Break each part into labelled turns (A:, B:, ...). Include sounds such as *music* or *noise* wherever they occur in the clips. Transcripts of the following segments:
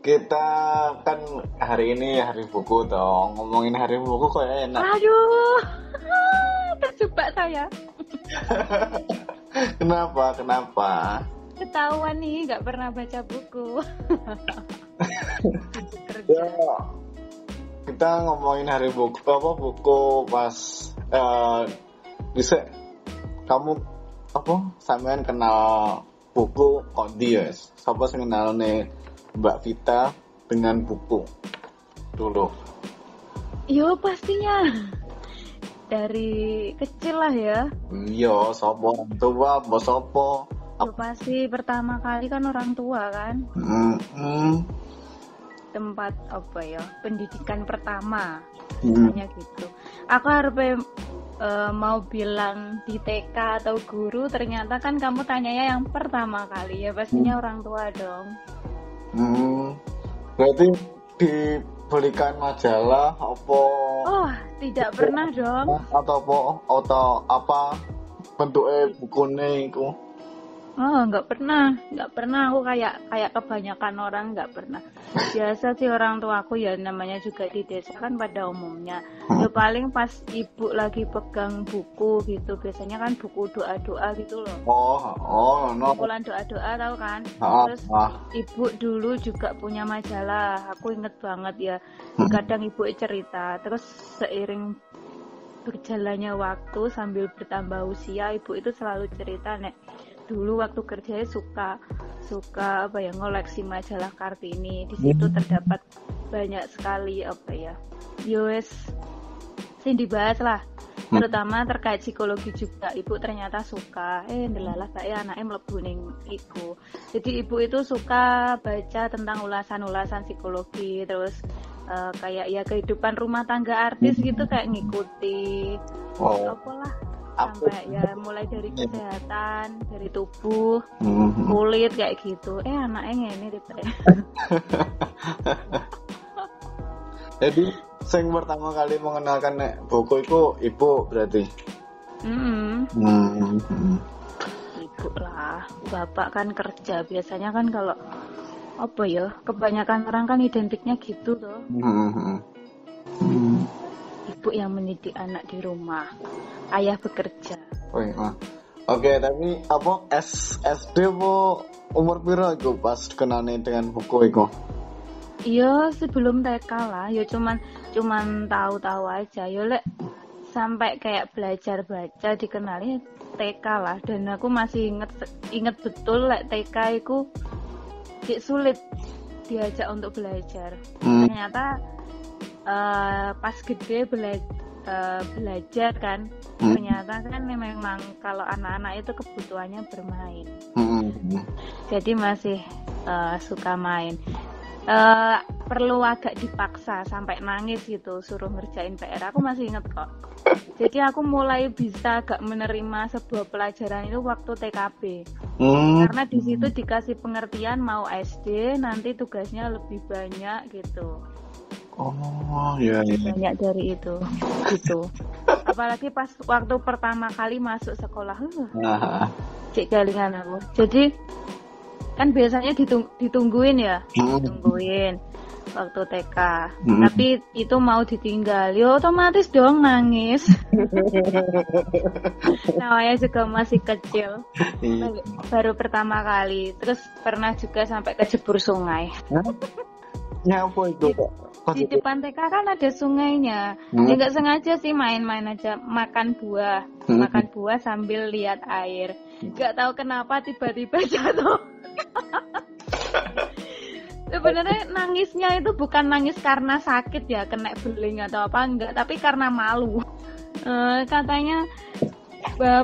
A: kita kan hari ini hari buku dong. Ngomongin hari buku kok enak.
B: Aduh, *laughs* terjebak saya. *laughs*
A: kenapa? Kenapa?
B: Ketahuan nih, nggak pernah baca buku. *laughs*
A: ya, kita ngomongin hari buku apa buku pas uh, bisa kamu apa sampean kenal buku Kondi ya siapa sih kenal nih Mbak Vita dengan buku dulu
B: Yo pastinya dari kecil lah ya.
A: Iya, sopo orang tua, bos sopo.
B: Yo pasti pertama kali kan orang tua kan.
A: Mm -hmm.
B: Tempat apa ya? Pendidikan pertama.
A: Mm.
B: gitu. Aku harus uh, mau bilang di TK atau guru, ternyata kan kamu tanyanya yang pertama kali ya pastinya mm. orang tua dong.
A: Hmm. Berarti dibelikan majalah apa?
B: Oh, tidak pernah dong.
A: Atau apa? Atau apa bentuknya bukunya itu?
B: Oh, nggak pernah, nggak pernah. Aku kayak kayak kebanyakan orang nggak pernah. Biasa sih orang tua aku ya namanya juga di desa kan pada umumnya. Ya hmm. paling pas ibu lagi pegang buku gitu. Biasanya kan buku doa-doa gitu loh.
A: Oh, oh, no.
B: Kumpulan doa-doa tahu kan?
A: Ah,
B: Terus
A: ah.
B: ibu dulu juga punya majalah. Aku inget banget ya. Hmm. Kadang ibu cerita. Terus seiring berjalannya waktu sambil bertambah usia, ibu itu selalu cerita nek dulu waktu kerja suka suka apa ya ngoleksi majalah Kartini di situ hmm. terdapat banyak sekali apa ya US sih dibahas lah hmm. terutama terkait psikologi juga ibu ternyata suka eh ndelalah saya anaknya mlebu ning ibu jadi ibu itu suka baca tentang ulasan-ulasan psikologi terus uh, kayak ya kehidupan rumah tangga artis hmm. gitu kayak ngikuti oh. apalah sampai ya mulai dari kesehatan dari tubuh mm-hmm. kulit kayak gitu. Eh anaknya ini deh *laughs*
A: jadi yang pertama kali mengenalkan nek buku itu ibu berarti?
B: Mm-hmm.
A: Mm-hmm.
B: ibu lah. Bapak kan kerja. Biasanya kan kalau apa ya kebanyakan orang kan identiknya gitu tuh
A: mm-hmm.
B: Ibu yang mendidik anak di rumah ayah bekerja.
A: Oh. Oke, tapi apa S SD bu umur piro itu pas kenane dengan buku itu?
B: Iya, sebelum TK lah, ya cuman cuman tahu-tahu aja. Yo lek sampai kayak belajar baca dikenali TK lah dan aku masih inget inget betul lek TK itu sulit diajak untuk belajar. Hmm. Ternyata uh, pas gede belajar uh, belajar kan hmm. ternyata kan memang kalau anak-anak itu kebutuhannya bermain
A: hmm.
B: jadi masih uh, suka main uh, perlu agak dipaksa sampai nangis gitu suruh ngerjain PR aku masih inget kok jadi aku mulai bisa agak menerima sebuah pelajaran itu waktu TKB
A: hmm.
B: karena di situ dikasih pengertian mau SD nanti tugasnya lebih banyak gitu
A: Oh iya, iya.
B: Banyak dari itu, gitu. *laughs* Apalagi pas waktu pertama kali masuk sekolah,
A: uh,
B: cek galingan aku. Jadi kan biasanya ditung ditungguin ya,
A: hmm.
B: ditungguin waktu TK. Hmm. Tapi itu mau ditinggal, ya otomatis dong nangis. *laughs* Namanya juga masih kecil,
A: iya.
B: baru pertama kali. Terus pernah juga sampai kejebur sungai.
A: Nyapa itu?
B: Di depan TK kan ada sungainya. Hmm. Ya nggak sengaja sih main-main aja makan buah, hmm. makan buah sambil lihat air. Nggak tahu kenapa tiba-tiba *laughs* jatuh. Sebenarnya nangisnya itu bukan nangis karena sakit ya, kena beling atau apa enggak, tapi karena malu. Uh, katanya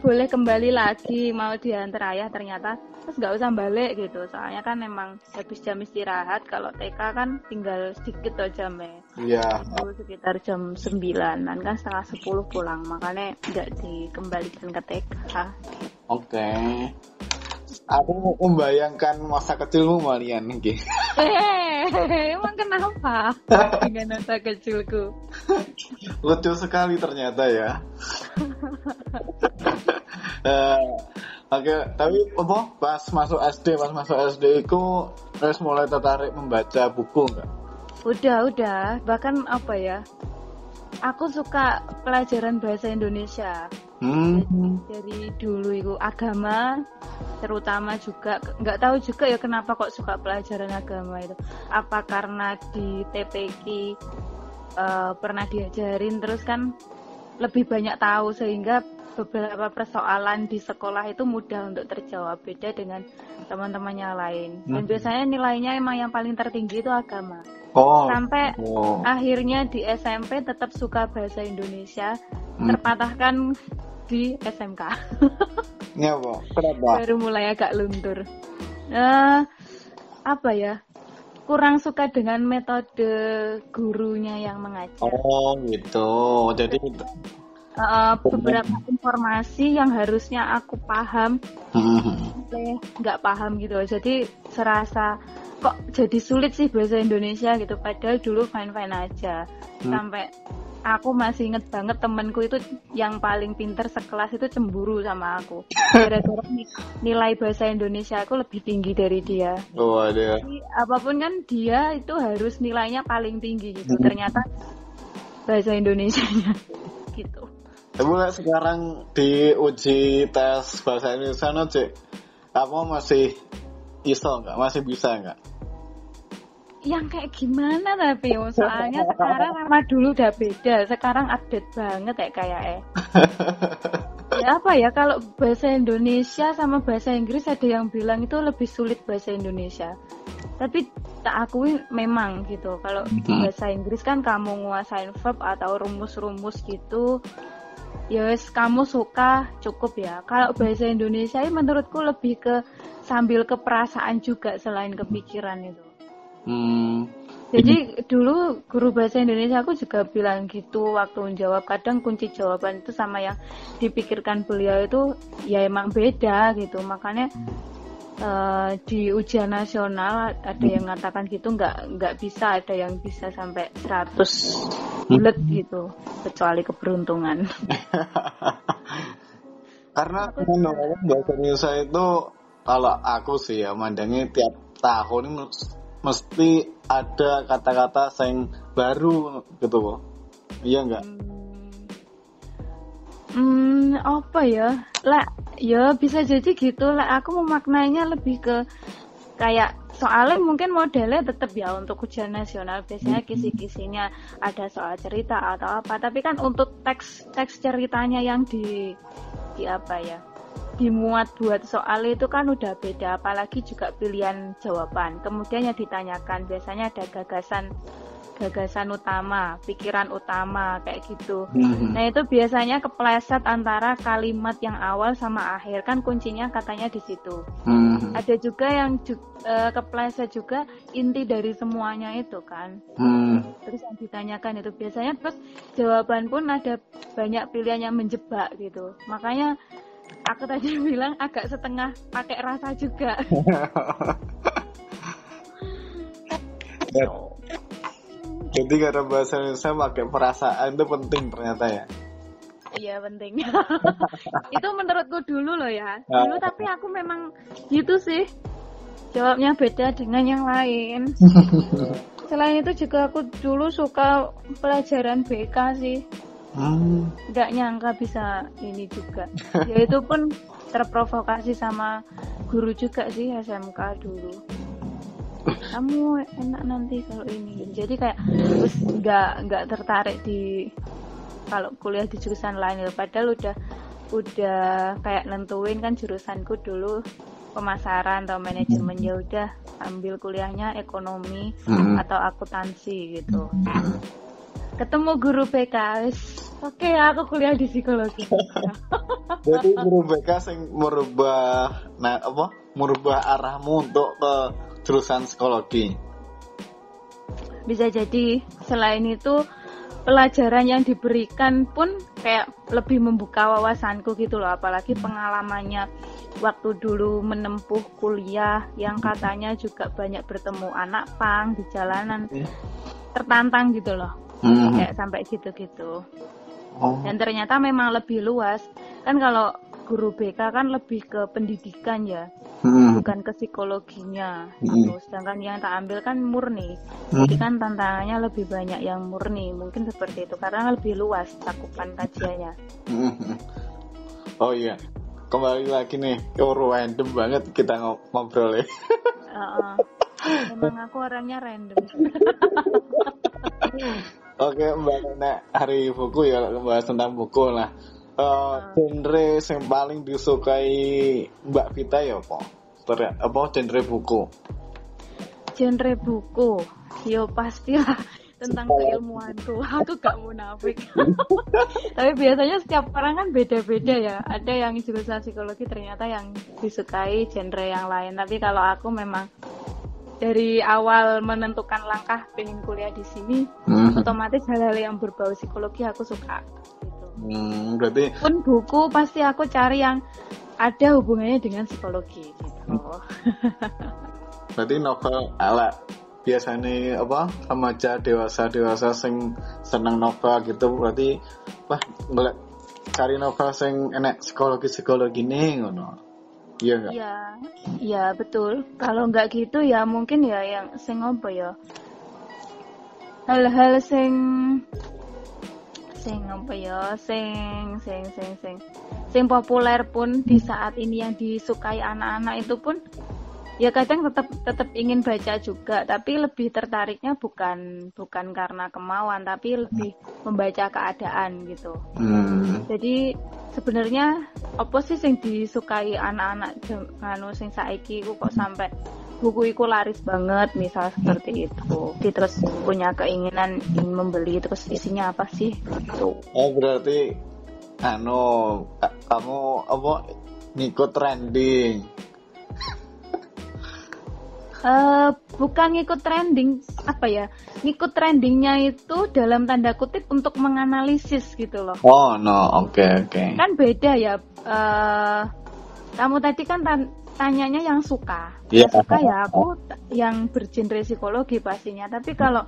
B: boleh kembali lagi mau diantar ayah ternyata terus nggak usah balik gitu. Soalnya kan memang habis jam istirahat kalau TK kan tinggal sedikit tuh jamnya.
A: Iya.
B: Sekitar jam sembilanan kan setengah sepuluh pulang. Makanya nggak dikembalikan ke TK
A: oke. Okay. aku membayangkan masa kecilmu Malian nih
B: eh *laughs* emang kenapa? Dengan masa kecilku.
A: Lucu sekali ternyata ya. Uh, *laughs* Oke, tapi apa pas masuk SD, pas masuk SD itu terus mulai tertarik membaca buku enggak?
B: Udah, udah. Bahkan apa ya? Aku suka pelajaran bahasa Indonesia.
A: Hmm.
B: Dari dulu itu agama terutama juga nggak tahu juga ya kenapa kok suka pelajaran agama itu. Apa karena di TPQ uh, pernah diajarin terus kan lebih banyak tahu sehingga beberapa persoalan di sekolah itu mudah untuk terjawab beda dengan teman-temannya lain. Dan
A: Hmm.
B: biasanya nilainya emang yang paling tertinggi itu agama.
A: Oh.
B: Sampai
A: oh.
B: akhirnya di SMP tetap suka bahasa Indonesia,
A: Hmm.
B: terpatahkan di SMK. *laughs*
A: Kenapa?
B: Baru mulai agak luntur. Eh, apa ya? Kurang suka dengan metode gurunya yang mengajar.
A: Oh, gitu. Jadi
B: Eh, beberapa informasi yang harusnya aku paham.
A: Hmm.
B: oleh nggak paham gitu. Jadi serasa kok jadi sulit sih bahasa Indonesia gitu. Padahal dulu fine fine aja.
A: Hmm.
B: sampai aku masih inget banget temanku itu yang paling pinter sekelas itu cemburu sama aku. *laughs* Gara-gara ni- nilai bahasa Indonesia aku lebih tinggi dari dia.
A: Oh, ada.
B: Jadi, apa pun kan dia itu harus nilainya paling tinggi gitu.
A: Hmm.
B: ternyata bahasa Indonesia *laughs* gitu
A: Tapi lah sekarang diuji tes bahasa Indonesia no, Cik. Kamu masih iso nggak? Masih bisa nggak?
B: yang kayak gimana tapi yo? soalnya sekarang sama dulu udah beda sekarang update banget ya kayak eh *laughs* ya apa ya kalau bahasa Indonesia sama bahasa Inggris ada yang bilang itu lebih sulit bahasa Indonesia tapi tak akui memang gitu kalau
A: Mhm.
B: bahasa Inggris kan kamu nguasain verb atau rumus-rumus gitu ya wes kamu suka cukup ya. Kalau bahasa Indonesia ini menurutku lebih ke sambil keperasaan juga selain kepikiran itu.
A: Hmm.
B: jadi dulu guru bahasa Indonesia aku juga bilang gitu waktu menjawab. Kadang kunci jawaban itu sama yang dipikirkan beliau itu ya emang beda gitu. Makanya eh, di ujian nasional ada yang mengatakan gitu nggak nggak bisa ada yang bisa sampai 100 bulat gitu kecuali keberuntungan *laughs*
A: Karena menurut bahasa Indonesia itu kalau aku sih ya mandangnya tiap tahun mesti ada kata-kata yang baru gitu loh. Iya nggak?
B: Hmm, apa ya? Lah, ya bisa jadi gitu. Lah, aku memaknainya lebih ke kayak soalnya mungkin modelnya tetap ya untuk ujian nasional biasanya kisi-kisinya ada soal cerita atau apa tapi kan untuk teks teks ceritanya yang di di apa ya dimuat buat soal itu kan udah beda apalagi juga pilihan jawaban kemudian yang ditanyakan biasanya ada gagasan gagasan utama pikiran utama kayak gitu
A: Hmm.
B: Nah itu biasanya kepleset antara kalimat yang awal sama akhir kan kuncinya katanya di situ.
A: Hmm.
B: Ada juga yang ju- eh, kepleset juga inti dari semuanya itu kan.
A: Hmm.
B: Terus yang ditanyakan itu biasanya terus jawaban pun ada banyak pilihan yang menjebak gitu. Makanya aku tadi *laughs* bilang agak setengah pakai rasa juga.
A: Dan- *laughs* Jadi karena bahasa Indonesia pakai perasaan itu penting ternyata ya.
B: Iya penting. *laughs* itu menurutku dulu loh ya. Dulu tapi aku memang gitu sih. Jawabnya beda dengan yang lain. Selain itu juga aku dulu suka pelajaran BK sih.
A: Hmm.
B: Nggak nyangka bisa ini juga. *laughs* Ya itu pun terprovokasi sama guru juga sih SMK dulu. Kamu enak nanti kalau ini. Jadi kayak terus nggak nggak tertarik di kalau kuliah di jurusan lain gitu. Padahal udah udah kayak nentuin kan jurusanku dulu pemasaran atau manajemen ya udah ambil kuliahnya ekonomi
A: Hmm.
B: atau akuntansi gitu. Ketemu guru BK, oke aku kuliah di psikologi.
A: Jadi BK yang merubah nah apa? Merubah arahmu untuk ke jurusan psikologi.
B: Bisa jadi selain itu pelajaran yang diberikan pun kayak lebih membuka wawasanku gitu loh apalagi pengalamannya waktu dulu menempuh kuliah yang katanya juga banyak bertemu anak pang di jalanan tertantang gitu loh
A: Hmm.
B: kayak sampai gitu-gitu
A: Oh.
B: dan ternyata memang lebih luas kan kalau guru BK kan lebih ke pendidikan ya
A: Hmm.
B: bukan ke psikologinya
A: Hmm.
B: gitu. sedangkan yang tak ambil kan murni jadi kan tantangannya lebih banyak yang murni mungkin seperti itu karena lebih luas cakupan kajiannya
A: Hmm. Oh iya, kembali lagi nih, oh, random banget kita ngo- ngobrol ya.
B: Heeh. emang aku orangnya random *laughs*
A: Oke, Mbak Nek, hari buku ya, bahas tentang buku lah. Eh, genre yang paling disukai Mbak Vita ya apa? Ter- apa genre buku?
B: genre buku yo pastilah tentang keilmuan tuh aku gak munafik *laughs* tapi biasanya setiap orang kan beda-beda ya ada yang jurusan psikologi ternyata yang disukai genre yang lain tapi kalau aku memang dari awal menentukan langkah pengen kuliah di sini
A: Hmm.
B: otomatis hal-hal yang berbau psikologi aku suka gitu.
A: Hmm, berarti
B: pun buku pasti aku cari yang ada hubungannya dengan psikologi gitu.
A: Berarti novel ala biasanya apa remaja dewasa dewasa sing seneng novel gitu berarti wah cari novel sing enek psikologi psikologi nih ngono iya nggak
B: Iya, iya betul. Kalau nggak gitu ya mungkin ya yang sing apa ya? Hal-hal sing sing apa ya? Sing sing sing sing sing populer pun di saat ini yang disukai anak-anak itu pun ya kadang tetap tetap ingin baca juga, tapi lebih tertariknya bukan bukan karena kemauan, tapi lebih membaca keadaan gitu.
A: hmm.
B: Jadi sebenarnya apa sih sing disukai anak-anak anu sing saiki kok sampai buku iku laris banget misal seperti itu. Jadi terus punya keinginan ingin membeli terus isinya apa sih? Gitu.
A: oh berarti anu ka- kamu apa ngikut trending
B: Eh bukan ngikut trending apa ya? Ngikut trendingnya itu dalam tanda kutip untuk menganalisis gitu loh.
A: oh no oke oke
B: Kan beda ya. eh kamu tadi kan tan- tanyanya yang suka.
A: Iya.
B: Ya suka ya aku yang bergenre psikologi pastinya. Tapi kalau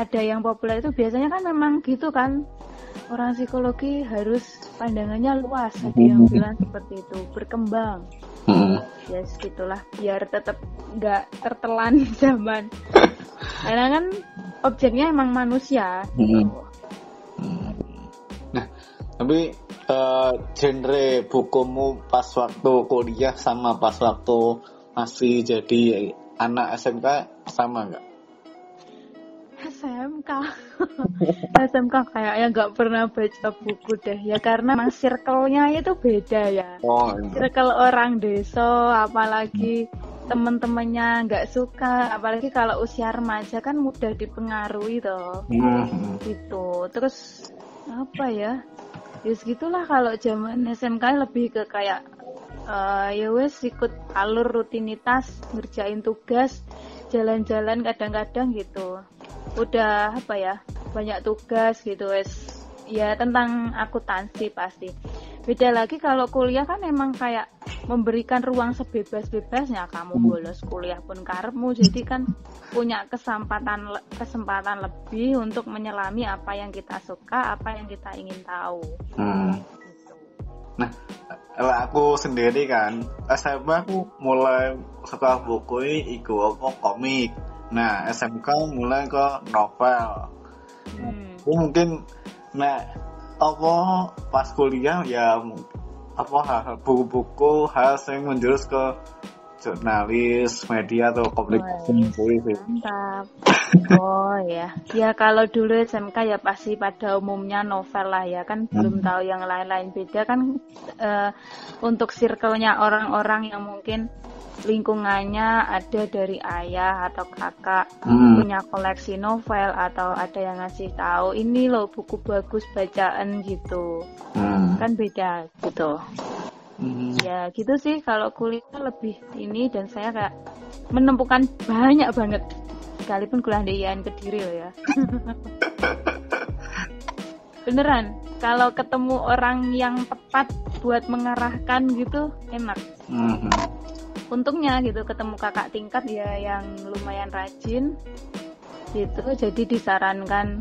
B: ada yang populer itu biasanya kan memang gitu kan. Orang psikologi harus pandangannya luas. Ada yang bilang seperti itu, berkembang.
A: Hmm.
B: Ya segitulah biar tetap nggak tertelan *laughs* zaman. Karena kan objeknya emang manusia. gitu.
A: Nah, tapi eh, genre bukumu pas waktu kuliah sama pas waktu masih jadi anak SMK sama nggak?
B: SMK SMK *laughs* kayaknya nggak pernah baca buku deh. Ya karena emang circle-nya itu beda ya.
A: Oh, iya.
B: circle orang desa apalagi temen-temennya nggak suka. Apalagi kalau usia remaja kan mudah dipengaruhi toh.
A: Hmm.
B: gitu. Terus apa ya? Ya segitulah kalau zaman SMK lebih ke kayak eh, ya wes ikut alur rutinitas ngerjain tugas jalan-jalan kadang-kadang gitu udah apa ya banyak tugas gitu wes ya tentang akuntansi pasti beda lagi kalau kuliah kan emang kayak memberikan ruang sebebas-bebasnya kamu bolos kuliah pun karepmu jadi kan punya kesempatan kesempatan lebih untuk menyelami apa yang kita suka apa yang kita ingin tahu
A: Hmm.
B: gitu.
A: Nah, aku sendiri kan SMA aku mulai suka buku ini iku apa komik. Nah, SMK mulai ke novel.
B: Hmm.
A: Aku mungkin nah apa pas kuliah ya apa hal buku-buku hal yang menjurus ke jurnalis media atau komunikasi
B: Wih,
A: kuwi sih.
B: Mantap. *laughs* Oh ya, ya kalau dulu SMK ya pasti pada umumnya novel lah ya kan belum tahu yang lain-lain beda kan eh, untuk circle-nya orang-orang yang mungkin lingkungannya ada dari ayah atau kakak
A: Hmm.
B: punya koleksi novel atau ada yang ngasih tahu ini loh buku bagus bacaan gitu
A: Hmm.
B: kan beda gitu
A: Hmm.
B: ya gitu sih. Kalau kuliah lebih ini dan saya kayak menemukan banyak banget. Sekalipun kuliah di IAIN Kediri loh ya. *laughs* Beneran kalau ketemu orang yang tepat buat mengarahkan gitu enak.
A: Hmm.
B: untungnya gitu ketemu kakak tingkat ya yang lumayan rajin gitu. Jadi disarankan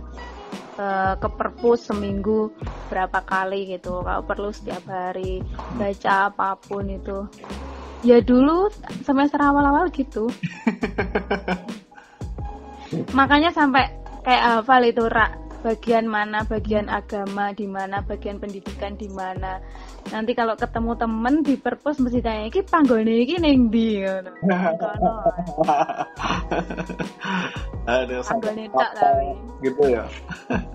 B: eh, ke perpus seminggu berapa kali gitu kalau perlu setiap hari baca apa pun itu. Ya dulu semester awal-awal gitu. *laughs* Makanya sampai kayak hafal itu rak bagian mana bagian agama di mana bagian pendidikan di mana. Nanti kalau ketemu temen di perpus mesti tanya iki panggone iki ning ndi? Ngono. Panggone tak tapi
A: gitu ya.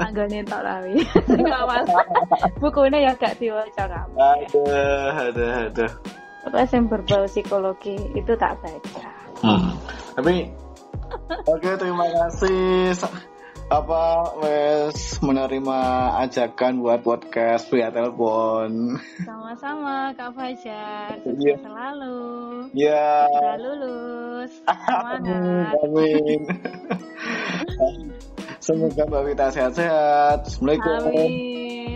B: panggone tak sing awal bukunya ya gak diwaca kamu
A: Aduh, aduh, aduh.
B: Pokoknya yang berbau psikologi itu tak baca.
A: Hmm. Tapi oke terima kasih apa wes menerima ajakan buat podcast via telepon.
B: sama-sama Kak Fajar sukses
A: Iya.
B: selalu
A: Ya,
B: udah lulus semangat *laughs*
A: amin. *laughs* Semoga Mbak Vita sehat-sehat. Assalamualaikum.
B: amin